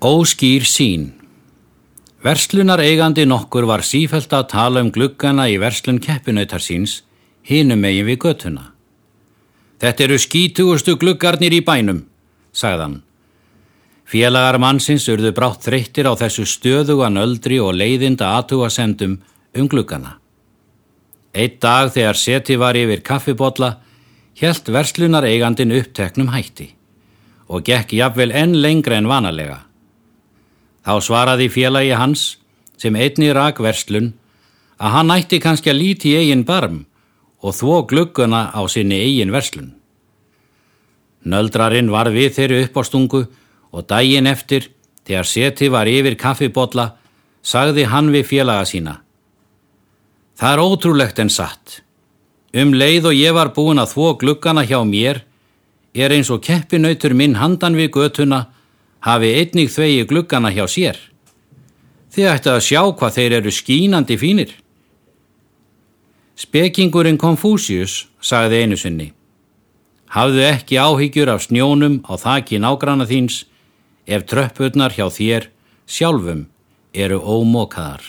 Óskýr sín Verslunar eigandi nokkur var sífælt að tala um gluggana í verslun keppinautar síns, hinum megin við göttuna. Þetta eru skítugustu gluggarnir í bænum, sagðan. Félagar mannsins urðu brátt þreyttir á þessu stöðugan öldri og leiðinda aðtuga sendum um gluggana. Eitt dag þegar seti var yfir kaffibotla, helt verslunar eigandin uppteknum hætti og gekk jafnvel enn lengra en vanalega. Þá svaraði félagi hans, sem einni rak verslun, að hann ætti kannski að líti eigin barm og þvó glugguna á sinni eigin verslun. Nöldrarinn var við þeirri upp á stungu og daginn eftir, þegar seti var yfir kaffibotla, sagði hann við félaga sína. Það er ótrúlegt en satt. Um leið og ég var búin að þvó gluggana hjá mér, er eins og keppinautur minn handan við götuna hafi einnig þvegi gluggana hjá sér. Þið ætti að sjá hvað þeir eru skínandi fínir. Spekingurinn Konfúsius sagði einu sinni. Hafðu ekki áhyggjur af snjónum á þakki nágrana þíns ef tröppurnar hjá þér sjálfum eru ómókaðar.